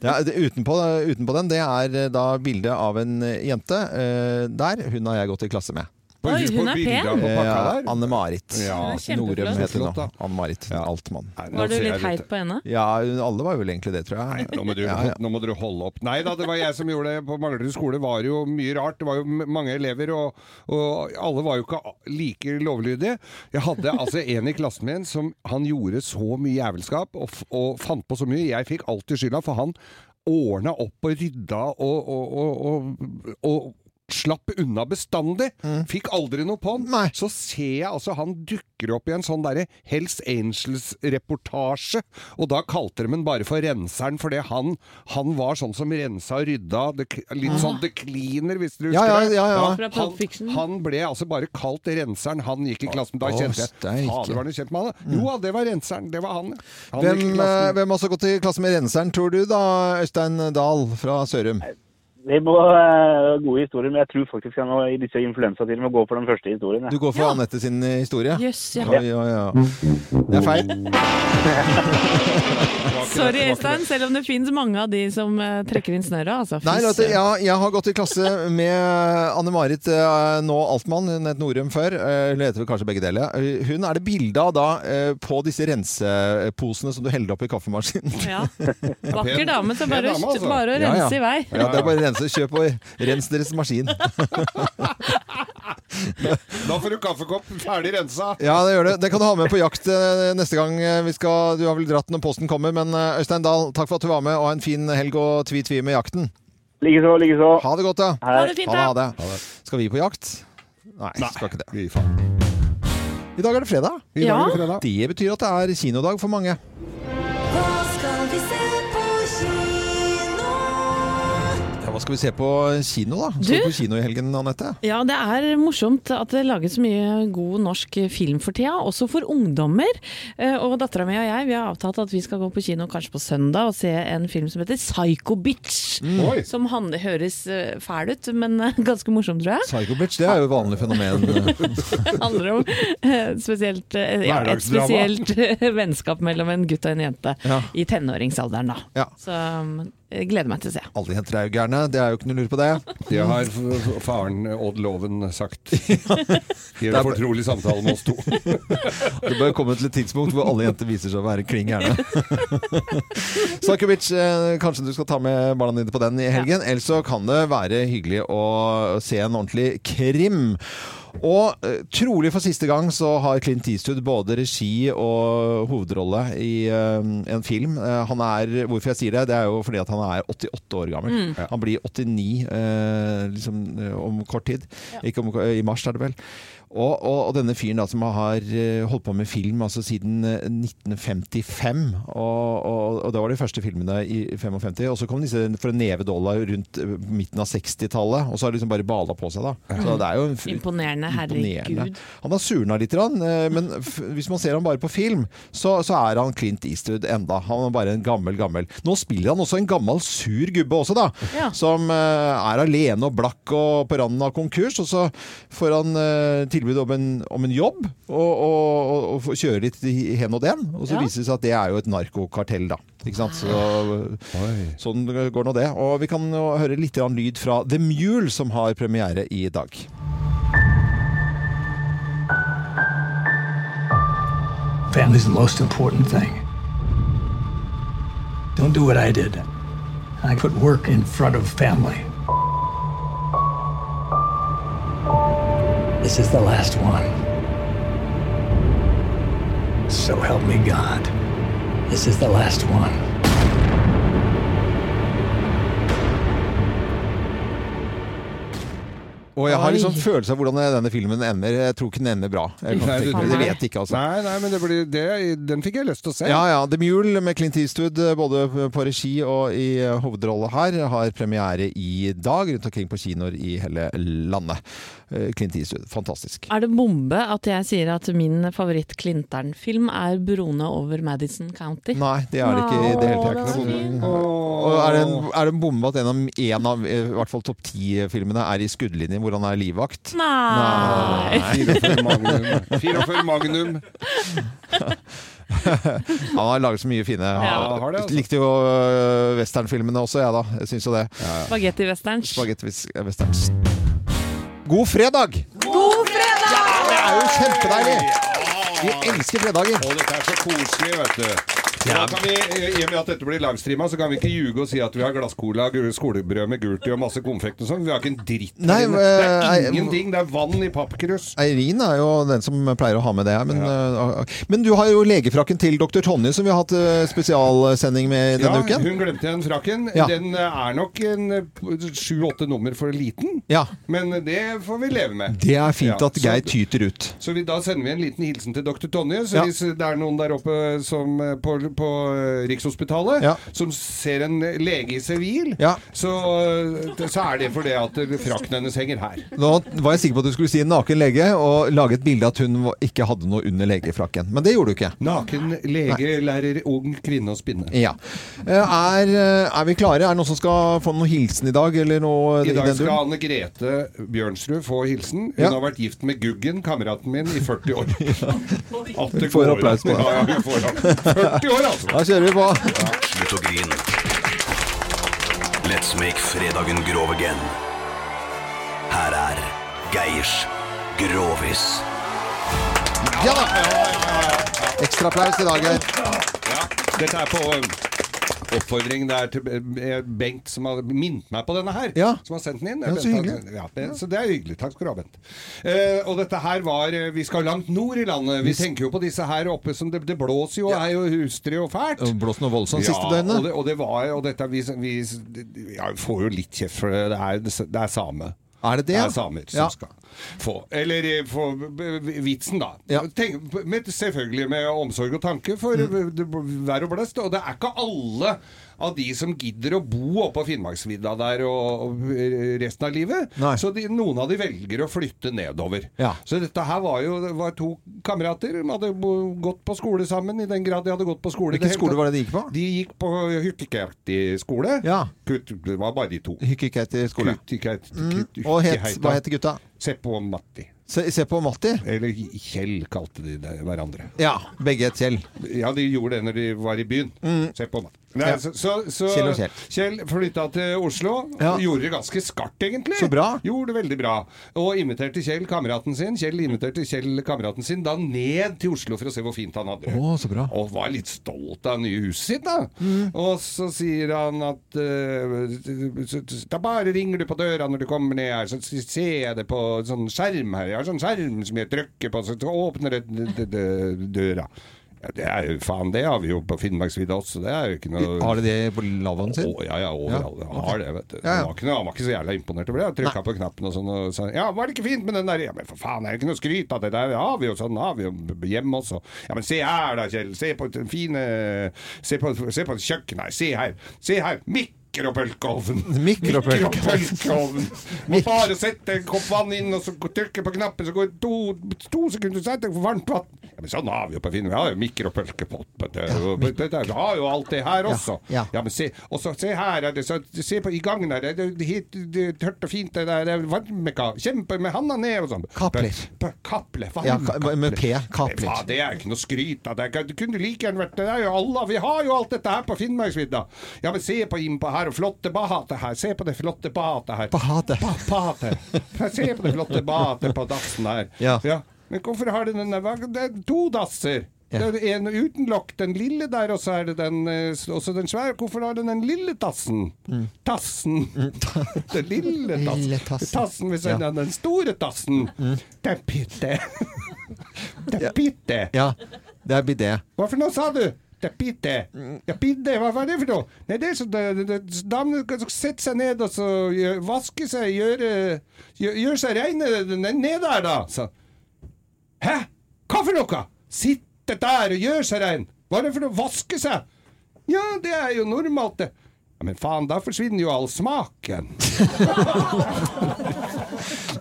Ja, utenpå, utenpå den, det er eh, da bilde av en eh, jente eh, der. Hun har jeg gått i klasse med. På, Oi, hun på er pen. Eh. Anne-Marit. Ja, Norum heter hun nå. Anne-Marit Ja. Altmann. Nei, Var du litt heit på henne? Ja, alle var vel egentlig det, tror jeg. Nå må, du, Ja, ja. nå må dere holde opp. Nei da, det var jeg som gjorde det. På Manglerud skole var det jo mye rart. Det var jo mange elever, og, og alle var jo ikke like lovlydige. Jeg hadde altså en i klassen min som han gjorde så mye jævelskap og, og fant på så mye. Jeg fikk alltid skylda, for han ordna opp og rydda og, og, og, og, og slapp unna bestandig. Fikk aldri noe på han. Mm. Nei. Så ser jeg altså han dukker opp i en sånn derre Hells Angels-reportasje, og da kalte de ham bare for Renseren, fordi han, han var sånn som rensa og rydda. Det, litt sånn The Cleaner, hvis dere husker ja, ja, ja. Han, han ble altså bare kalt Renseren. Han gikk i klassen. Da kjente jeg. Fader, var du kjent med han? da? Jo, det var Renseren. Det var han. han Hvem, eh, hvem også gått i klasse med renseren, tror du da, Øystein Dahl fra Sørum? Det må være gode historier, men jeg tror faktisk jeg nå i disse influensatider må gå for den første historien. Du går for Anette sin eh, historie? Jøss, ja. Oi, oi, ja. Det er feil. Sorry, Øystein, selv om det finnes mange av de som eh, trekker inn snørra. Altså. Nei, du, jeg, jeg har gått i klasse med Anne-Marit nå Altmann, hun het Norum før. Hun heter vel kanskje begge deler. Hun er det bilde av da på disse renseposene som du heller opp i kaffemaskinen. Ja. Vakker dame, så bare, dame, altså. bare å Ja, ja. rense i vei. Ja, det er bare å rense. Kjøp og rens deres maskin. Da får du kaffekopp ferdig rensa. Ja, det gjør det. Det kan du ha med på jakt eh, neste gang eh, vi skal Du har vel dratt når posten kommer, men eh, Øystein Dahl, takk for at du var med, og ha en fin helg og tvi-tvi med jakten. Likeså, likeså. Ha det godt, da. Ha det fint, Ha da. det, ha det. Skal vi på jakt? Nei, skal ikke det. I dag er det fredag. I dag Ja. er det fredag. Det betyr at det er kinodag for mange. Hva skal vi se på kino, da? Skal Du? på kino i helgen, Anette? Ja, det er morsomt at det lages mye god norsk film for tida, også for ungdommer. Eh, Og dattera mi og jeg vi har avtalt at vi skal gå på kino kanskje på søndag og se en film som heter Psycho Bitch. Mm. Som han, høres eh, fæl ut, men eh, ganske morsom, tror jeg. Psycho Bitch, det er jo et vanlig fenomen. handler om spesielt, ja, et spesielt vennskap mellom en gutt og en jente Ja. i tenåringsalderen. da. Ja. Så um, gleder meg til å se. Alle er jo det er jo ikke noe lur på det. Det har faren Odd Loven sagt i en fortrolig samtale med oss to. Det bør komme til et tidspunkt hvor alle jenter viser seg å være kling gærne. Sakovic, eh, kanskje du skal ta med barna dine på den i helgen. Ellers så kan det være hyggelig å se en ordentlig krim. Og eh, trolig for siste gang så har Clint Eastwood både regi og hovedrolle i uh, en film. Uh, han er, Hvorfor jeg sier det, det er jo fordi at han er 88 år gammel. Han blir 89 uh, liksom, om kort tid. Ikke om, I mars er det vel. Og, og, og denne fyren da, som har eh, holdt på med film altså siden eh, 1955, og, og, og det var de første filmene i 55, og så kom disse for en neve dollar rundt eh, midten av 60-tallet, og så har det liksom bare bala på seg da. Så det er jo en Imponerende, herregud. Han har surna litt, eh, men hvis man ser ham bare på film, så, så er han Clint Eastwood enda. Han er bare en gammel, gammel. Nå spiller han også en gammel, sur gubbe også, da. Ja. Som eh, er alene og blakk og på randen av konkurs, og så får han eh, tilbud om en, om en jobb, og, og, og, og kjøre litt hen og den. Og så Ja. viser det seg at det er jo et narkokartell, da. Ikke sant? Så, sånn går nå det. Og vi kan høre litt lyd fra The Mule, som har premiere i dag. Family's the most important thing. Don't do what I did. I put work in front of family. This is the last one. So help me God. This is the last one. Og jeg har liksom følelse av hvordan denne filmen ender. Jeg tror ikke den ender bra. Jeg, Nei, det vet ikke, altså. Nei, nei, men det blir, det, den fikk jeg lyst til å se. Ja, ja. The Mule med Clint Eastwood både på regi og i hovedrolle her har premiere i dag rundt omkring på kinoer i hele landet. Eh, Clint Eastwood, fantastisk. Er det bombe at jeg sier at min favoritt-Clintern-film er 'Broene over Madison County'? Nei, det er det ikke i det hele tatt. Og er det en, er det en bombe at en av, en av eh, i hvert fall topp ti-filmene er i skuddlinjen hvor han er livvakt? Nei. 44 Magnum. 44 Magnum. Han har laget så mye fine. Ja, har det, altså. Likte jo øh, westernfilmene også, jeg da. Jeg syns jo det. Spagetti-westerns. Spagetti-westerns. God fredag! God fredag! Ja, Det er jo kjempedeilig! Vi elsker fredager. Og dette er så koselig, vet du. Kan vi, I og med at dette blir livestreama, så kan vi ikke ljuge og si at vi har glasscola, skolebrød med gult i og masse konfekt og sånn. Vi har ikke en dritt. Nei, det eh, er ingenting. Det er vann i pappkrus. Eirin er jo den som pleier å ha med det. Men, øh, men du har jo legefrakken til dr. Tonje, som vi har hatt øh, spesialsending med denne Ja, uken. hun glemte igjen frakken. Ja. Den eh, er nok en sju-åtte nummer for liten, Ja, men det får vi leve med. Det er fint Ja, at Geir tyter ut. Så vi, da sender vi en liten hilsen til dr. Tonje. Så Ja. hvis det er noen der oppe som, eh, på på eh, Rikshospitalet, ja. som ser en lege i sivil, ja. så, eh, så, er det fordi at frakten hennes henger her. Nå var jeg sikker på at du skulle si en naken lege, og lage et bilde av at hun ikke hadde noe under legefrakken. Men det gjorde du ikke. Naken lege Nei. lærer ung kvinne å spinne. Ja. Eh, er, er, vi klare? Er det noen som skal få noen hilsen i dag? Noe, I dag skal Anne Grete Bjørnsrud få hilsen. Hun har vært gift med Guggen, kameraten min, i 40 år. At det går. Får applaus på det. Ja, ja, 40 i altså. Da kjører vi på. Slutt å grine. Let's make fredagen grov again. Her er Geirs Grovis. Ja da! Ekstra applaus i dag, Geir. Ja, dette er på um, oppfordring der til eh, Bengt som har minnet meg på denne her. Ja. Som har sendt den inn. Ja, så hyggelig. Ja, det, så det er hyggelig. Takk skal du ha, Bent. Eh, og dette her var eh, Vi skal langt nord i landet. Vi tenker jo på disse her oppe som det, det blåser jo, er jo hustrig og fælt. Det blåser noe voldsomt siste Og døgnet. det, og det var og dette, vi, vi ja, vi får jo litt kjeft for det. Det er, det er same. Er det det? Det er samer som skal få Eller eh, få vitsen, da. Ja. Tenk, med, selvfølgelig med omsorg og tanke for Mm. vær og blest. Og det er ikke alle av de som gidder å bo oppå Finnmarksvidda der og, og resten av livet. Nei. Så de, noen av de velger å flytte nedover. Ja. Så dette her var jo var to kamerater. De hadde gått på skole sammen, i den grad de hadde gått på skole. Hvilken skole var det de gikk på? De gikk på Hyrtikerti skole. Ja. Kut- Det var bare de to. Hykkikeiti skole. Hyrtikerti- Mm. Og het, hva heter gutta? Seppo og Matti. Se, se på Matti. Eller Kjell kalte de det hverandre. Ja, begge het Kjell. Ja, de gjorde det når de var i byen. Se på meg. Nei, Mm. Ja. så, så, så Kjell og Kjell. Kjell flytta til Oslo. Ja. Gjorde det ganske skarpt, egentlig. Så bra. Gjorde det veldig bra. Og inviterte Kjell, kameraten sin Kjell inviterte Kjell, kameraten sin, da ned til Oslo for å se hvor fint han hadde det. Oh, så bra. Og var litt stolt av nye huset sitt, da. Og så sier han at uh, Da bare ringer du på døra når du kommer ned her, så ser jeg det på sånn skjerm her. Jeg har sånn skjerm som jeg trykker på, så åpner det døra. Ja, det er jo faen, det har vi jo på Finnmarksvidda også. Det er jo ikke noe Har de det på lavvoen sin? Å, ja, ja, overalt. Ja, har det, vet du. Ja, ja. Han, var ikke han var ikke så jævla imponert over det. Trykka på knappen og sånn og sa Ja, var det ikke fint med den der? Ja, men for faen, er det ikke noe skryt av det der? Har vi jo sånn, har vi jo hjemme også. Ja, men se her da, Kjell. Se på den fine Se på, se på kjøkkenet her. Se her. Se her. Mikropølkeovn. Mikropølke. Mikropølkeovn. Må bare sette en kopp vann inn, og så trykke på knappen, så går det to, to sekunder, så er det for varmt vann. Ja, men sånn har vi jo på Finn. Vi har jo mikropølkepott. Vi har jo alt det her også. ja. men se, og så se her, er det, så, se på i gangen her. Det, er er tørt og fint. Det der, er varmeka. Kjempe med handa ned og sånn. Kapler. Kaple. Ja, med P, kapler. Det er ikke noe skryt av. Det, det kunne like gjerne vært Det er jo alle, Vi har jo alt dette her på Finnmarksvidda. Ja, men se på innpå her, og flotte badet her. Se på det flotte badet her. Bahate. Ba badet. Se på det flotte badet på dassen her. Ja. Men hvorfor har du den der Det er to dasser. Ja. Det er en uten lokk, den lille der, og så er det den, eh, den svære. Hvorfor har den den lille tassen? Tassen. den lille tassen. Mm. Lille tassen. tassen hvis Ja. den, den store tassen. Den pytte. Den Ja. Ja, det er bidé. Hva for noe sa du? Ja, pitte, hva var det for noe? Nei, det er så Damene skal sette seg ned og så vaske seg, gjøre gjør, seg reine ned der, da. Så. Hæ? Hva for noe? Sitte der og gjøre seg rein? Hva er det for noe? Vaske seg? Ja, det er jo normalt, det. Ja, men faen, da forsvinner jo all smaken.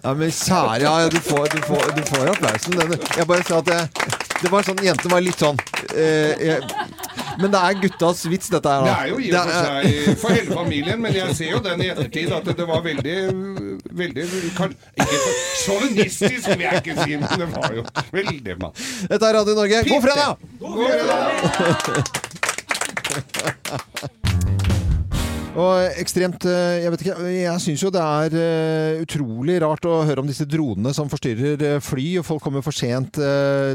Ja, men kjære, ja, du får, du får, du får applausen. Jeg bare sa at det, det var sånn, jentene var litt sånn eh, jeg, Men det er guttas vits, dette her. Det er jo i og for seg for hele familien, men jeg ser jo den i ettertid at det var veldig Veldig kan, Ikke sjåvinistisk, vil jeg ikke si, men det var jo veldig mann. Dette er Radio Norge. God fredag! Og ekstremt eh, Jeg vet ikke, jeg syns jo det er eh, utrolig rart å høre om disse dronene som forstyrrer eh, fly, og folk kommer for sent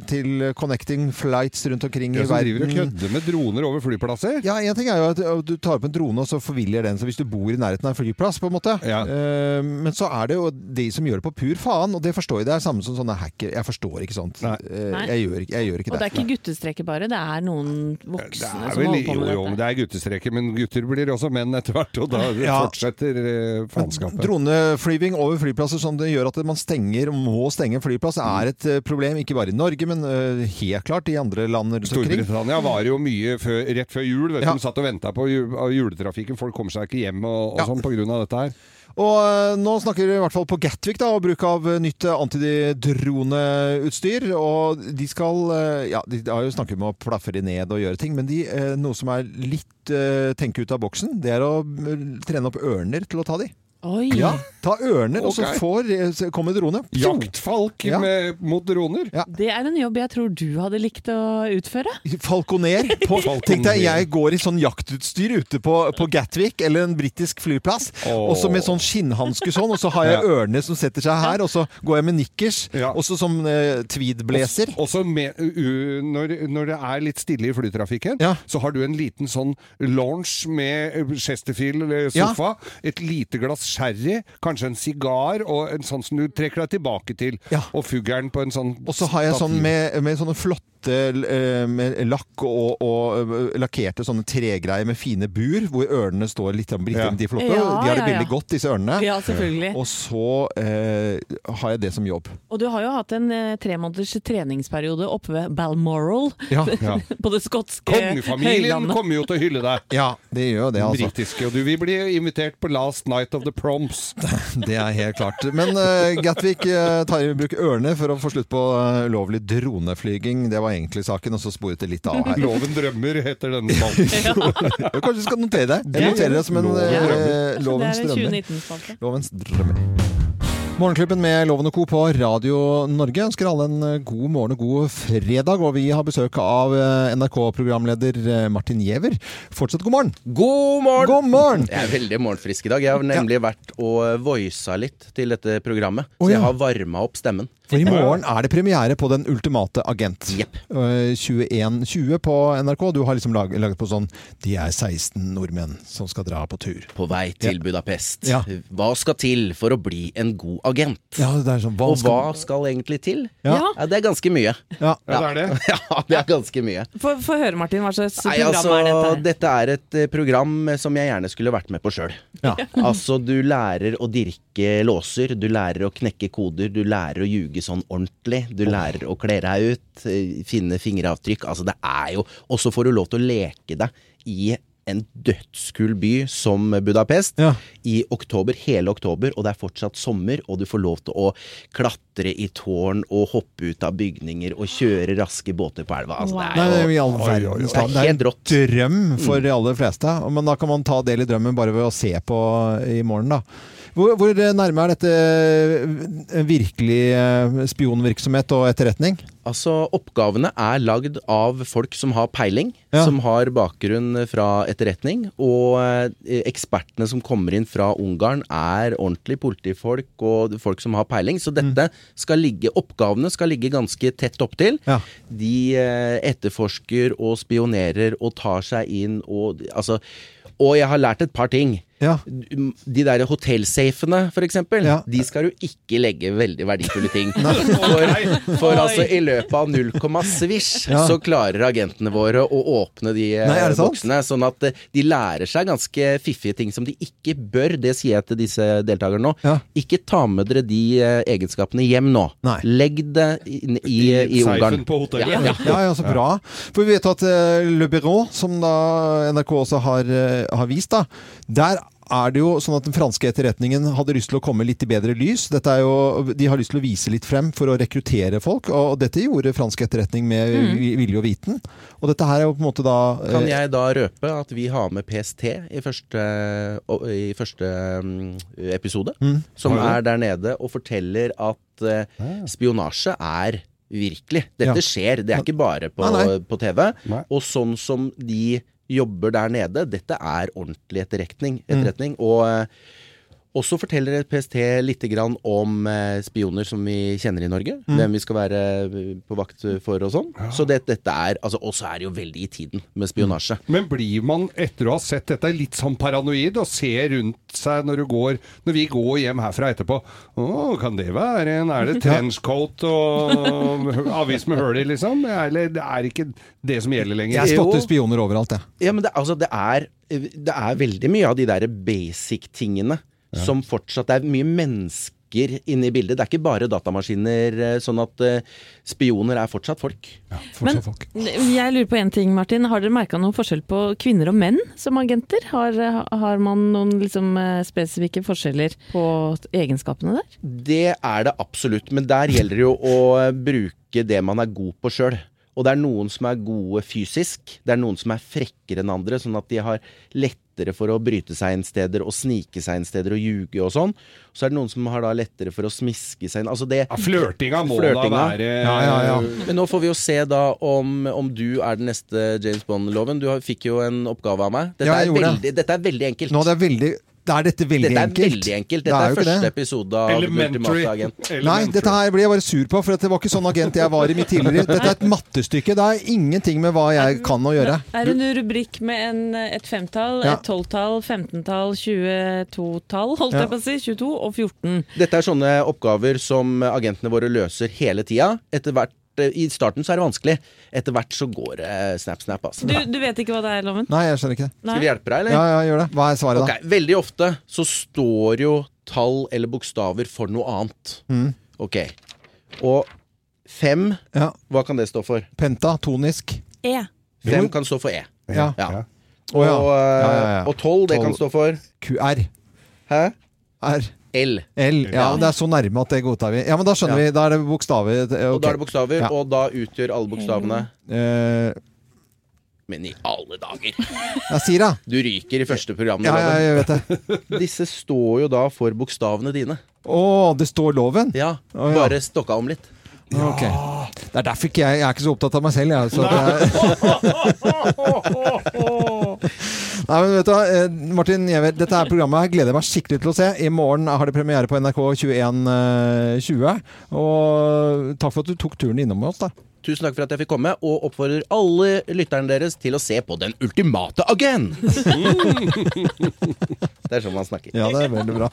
til connecting flights rundt omkring i som driver og kødder med droner over flyplasser. Ja, En ting er jo at du tar opp en drone, og så forviller den. Så hvis du bor i nærheten av en flyplass, på en måte. Ja. Eh, men så er det jo de som gjør det på pur faen, og det forstår jeg. Det er samme som sånne hacker. Jeg forstår ikke sånt. Nei. Eh, jeg, gjør, ikke- jeg gjør ikke Og det det. er ikke guttestreker bare, det er noen voksne er som vel, holder på med jo, dette. Jo, det er guttestreker, men gutter blir også menn etter etter hvert, og da Ja. fortsetter eh, faenskapet. Droneflyving over flyplasser som det gjør at man stenger, må stenge en flyplass, er et eh, problem. Ikke bare i Norge, men eh, helt klart i andre land rundt omkring. Storbritannia var jo mye før, rett før jul. Vet Ja. De satt og venta på juletrafikken. Folk kommer seg ikke hjem og, og Ja. sånn av dette her. Og nå snakker vi i hvert fall på Gatwick da, og bruk av nytt antidroneutstyr. Og de skal Ja, de har jo snakket om å plafre ned og gjøre ting, men de, noe som er litt tenke ut av boksen, det er å eh, trene opp ørner til å ta de. Oi! Ja, ta ørner, og så får, komme kommer drone. Jaktfalk Ja. med, mot droner. Det er en jobb jeg tror du hadde likt å utføre. Falconer. På, tenk deg, jeg går i sånn jaktutstyr ute på, på Gatwick eller en britisk flyplass. oh. Og så med sånn skinnhanske sånn, og så har jeg Ja. ørene som setter seg her, og så går jeg med nikkers, Ja. og så som eh, tweedblazer. Også med, u, når, når det er litt stille i flytrafikken, Ja. så har du en liten sånn lounge med eh, Chesterfield-sofa, et lite glass sherry, kanskje en sigar, og en sånn som du trekker deg tilbake til, Ja. og fuglen på en sånn Og så har jeg sånn med, med sånne flotte eh, med lakk og, og eh, lakkerte sånne tregreier med fine bur, hvor ørnene står litt sånn Ja. de flotte. Ja, de har det ja, ja. veldig godt, disse ørnene. Ja, selvfølgelig. Og så eh, har jeg det som jobb. Og du har jo hatt en eh, tre måneders treningsperiode oppe ved Balmoral Ja, Ja. på det skotske Kongefamilien kommer jo til å hylle deg. ja det gjør jo det, altså. Britiske, og du vil bli invitert på Last Night of the Proms. Det er helt klart. Men eh, Gatwick eh, tar i bruk ørene for å få slutt på uh, ulovlig droneflyging. Det var egentlig saken, og så sporet det litt av her. Loven drømmer heter denne spalten. Ja, Kanskje du skal notere det? Jeg noterer det som en Loven eh, drømmer. lovens det er drømmer. 2019-spalte. Lovens drømmer. Morgenklubben med Loven og Co. på Radio Norge ønsker alle en eh, god morgen og god fredag. Og vi har besøk av eh, NRK-programleder eh, Martin Giæver. Fortsett god morgen! God morgen! God morgen! Jeg er veldig morgenfrisk i dag. Jeg har nemlig vært og voisa litt til dette programmet. Så ja. jeg har varma opp stemmen. For i morgen er det premiere på Den ultimate agent. Yep. Eh, 21.20 på NRK. Du har liksom lag- laget på sånn De er 16 nordmenn som skal dra på tur. På vei til Budapest. Ja. Hva skal til for å bli en god agent? Ja, det er sånn, hva Og skal- hva skal egentlig til? Ja. Ja, det er ganske mye. Ja. Ja, det er det. Ja, det er ganske mye. Få høre, Martin. Hva slags Nei, altså, er dette? her? dette er et eh, program eh, som jeg gjerne skulle vært med på sjøl. Ja. Altså, du lærer å dirke låser, du lærer å knekke koder, du lærer å ljuge sånn ordentlig, du lærer å kle deg ut, eh, finne fingeravtrykk. Altså, det er jo Og så får du lov til å leke deg i en dødskul by som Budapest Ja. i oktober, hele oktober, og det er fortsatt sommer, og du får lov til å klatre i tårn og hoppe ut av bygninger og kjøre raske båter på elva. Altså, det er jo Nei, Det er. Det er en drøm for de aller fleste. Men da kan man ta del i drømmen bare ved å se på i morgen, da. Hvor, hvor nærme er dette eh, virkelig eh, spionvirksomhet og etterretning? Altså, oppgavene er lagd av folk som har peiling, Ja. som har bakgrunn fra etterretning, og eh, ekspertene som kommer inn fra Ungarn er ordentlige politifolk og folk som har peiling, så dette skal ligge, oppgavene skal ligge ganske tett opptil. Ja. De etterforsker og spionerer og tar seg inn og altså Og jeg har lært et par ting. Ja. De der hotellsafene, eksempel, Ja. de skal du ikke legge veldig verdifulle ting. For, for altså, i løpet av 0, svisj, Ja. så klarer agentene våre å åpne de eh, Nei, boksene. Sånn at eh, de lærer seg ganske fiffige ting som de ikke bør. Det sier jeg til disse deltakerne nå. Ja. Ikke ta med dere de eh, egenskapene hjem nå. Nei. Legg det inn i, i, I Ungarn. på hotellet. Ja, ja. Ja, ja, så bra. For vi vet at Le Bureau, som da NRK også har, har vist, da, der er det jo sånn at den franske etterretningen hadde lyst til å komme litt i bedre lys. Dette er jo, de har lyst til å vise litt frem for å rekruttere folk, og dette gjorde fransk etterretning med mm. vilje og viten. Og dette her er jo på en måte da eh, Kan jeg da røpe at vi har med PST i første, i første mm, episode? Mm. Som er der nede og forteller at eh, spionasje er virkelig. Dette Ja. skjer, det er ikke bare på, Nei, nei. på TV. Nei. Og sånn som de jobber der nede, dette er ordentlig etterretning. Mm. etterretning og, eh, Og så forteller PST litt grann om eh, spioner som vi kjenner i Norge. Mm. Hvem vi skal være eh, på vakt for og sånn. Så det, dette er altså, Og så er det jo veldig i tiden med spionasje. Men blir man, etter å ha sett dette, litt sånn paranoid og ser rundt seg når du går Når vi går hjem herfra etterpå Å, kan det være en Er det trenchcoat og avis med hull i, liksom? Eller det er ikke det som gjelder lenger? Jeg spotter spioner overalt, jeg. Ja, men det, altså, det, er, det er veldig mye av de der basic-tingene som fortsatt Det er mye mennesker inne i bildet. Det er ikke bare datamaskiner. eh, Sånn at uh, spioner er fortsatt folk. Men jeg lurer på en ting, Martin. Har dere merka noen forskjell på kvinner og menn som agenter? Har, har man noen liksom, eh, spesifikke forskjeller på egenskapene der? Det er det absolutt, men der gjelder det jo å bruke det man er god på sjøl. Og det er noen som er gode fysisk, det er noen som er frekkere enn andre, sånn at de har lettere for å bryte seg inn steder og snike seg inn steder og ljuge og sånn. Så er det noen som har da lettere for å smiske seg inn. Altså det Ja, flørtinga må da være Ja, ja, ja. Men nå får vi jo se da om, om du er den neste James Bond-loven. Du har, fikk jo en oppgave av meg. Dette, Ja, er, veldig, dette er veldig enkelt. Nå det er veldig Det er dette veldig dette er enkelt. veldig enkelt. Det Dette er er, første det. episode av Elementary. Agent. Nei, dette her blir jeg bare sur på, for det var ikke sånn agent jeg var i mitt tidligere. Dette er et mattestykke. Det har ingenting med hva jeg kan å gjøre. Det er en rubrikk med en, et femtall, Ja. et tolvtall, femtentall, 22-tall, holdt Ja. jeg på å si. 22 og 14. Dette er sånne oppgaver som agentene våre løser hele tida. Etter hvert I starten så er det vanskelig. Etter hvert så går det snap, snap. Altså. Du, du vet ikke hva det er, Loven? Nei, jeg skjønner ikke det. Skal vi hjelpe deg, eller? Ja, ja, gjør det. Hva er svaret, Ok, Veldig ofte så står jo tall eller bokstaver for noe annet. Mm. Ok. Og fem. Ja. hva kan det stå for? Pentatonisk. E. Fem kan stå for E. Ja. Ja. Og, eh, Ja, ja, ja. og tolv, det kan stå for QR. Hæ? R. L. L. Ja, det er så nærme at det godtar vi. Ja, men da skjønner Ja. vi. Da er det bokstaver. Og da er det bokstaver, Ja. og da utgjør alle bokstavene Eh, Men i alle dager! ja, si det. Du ryker i første program. Ja, ja, jeg vet det. Disse står jo da for bokstavene dine. Å, det står loven? Ja. bare stokka om litt. Ok. Det er derfor ikke jeg, jeg er ikke så opptatt av meg selv, jeg. Så det Nei, men vet du eh, Martin Giæver, dette her programmet her gleder jeg meg skikkelig til å se. I morgen har det premiere på NRK 21.20. Og takk for at du tok turen innom oss, da. Tusen takk for at jeg fikk komme, og oppfordrer alle lytterne deres til å se på Den ultimate agent! det er sånn man snakker. Ja, det er veldig bra.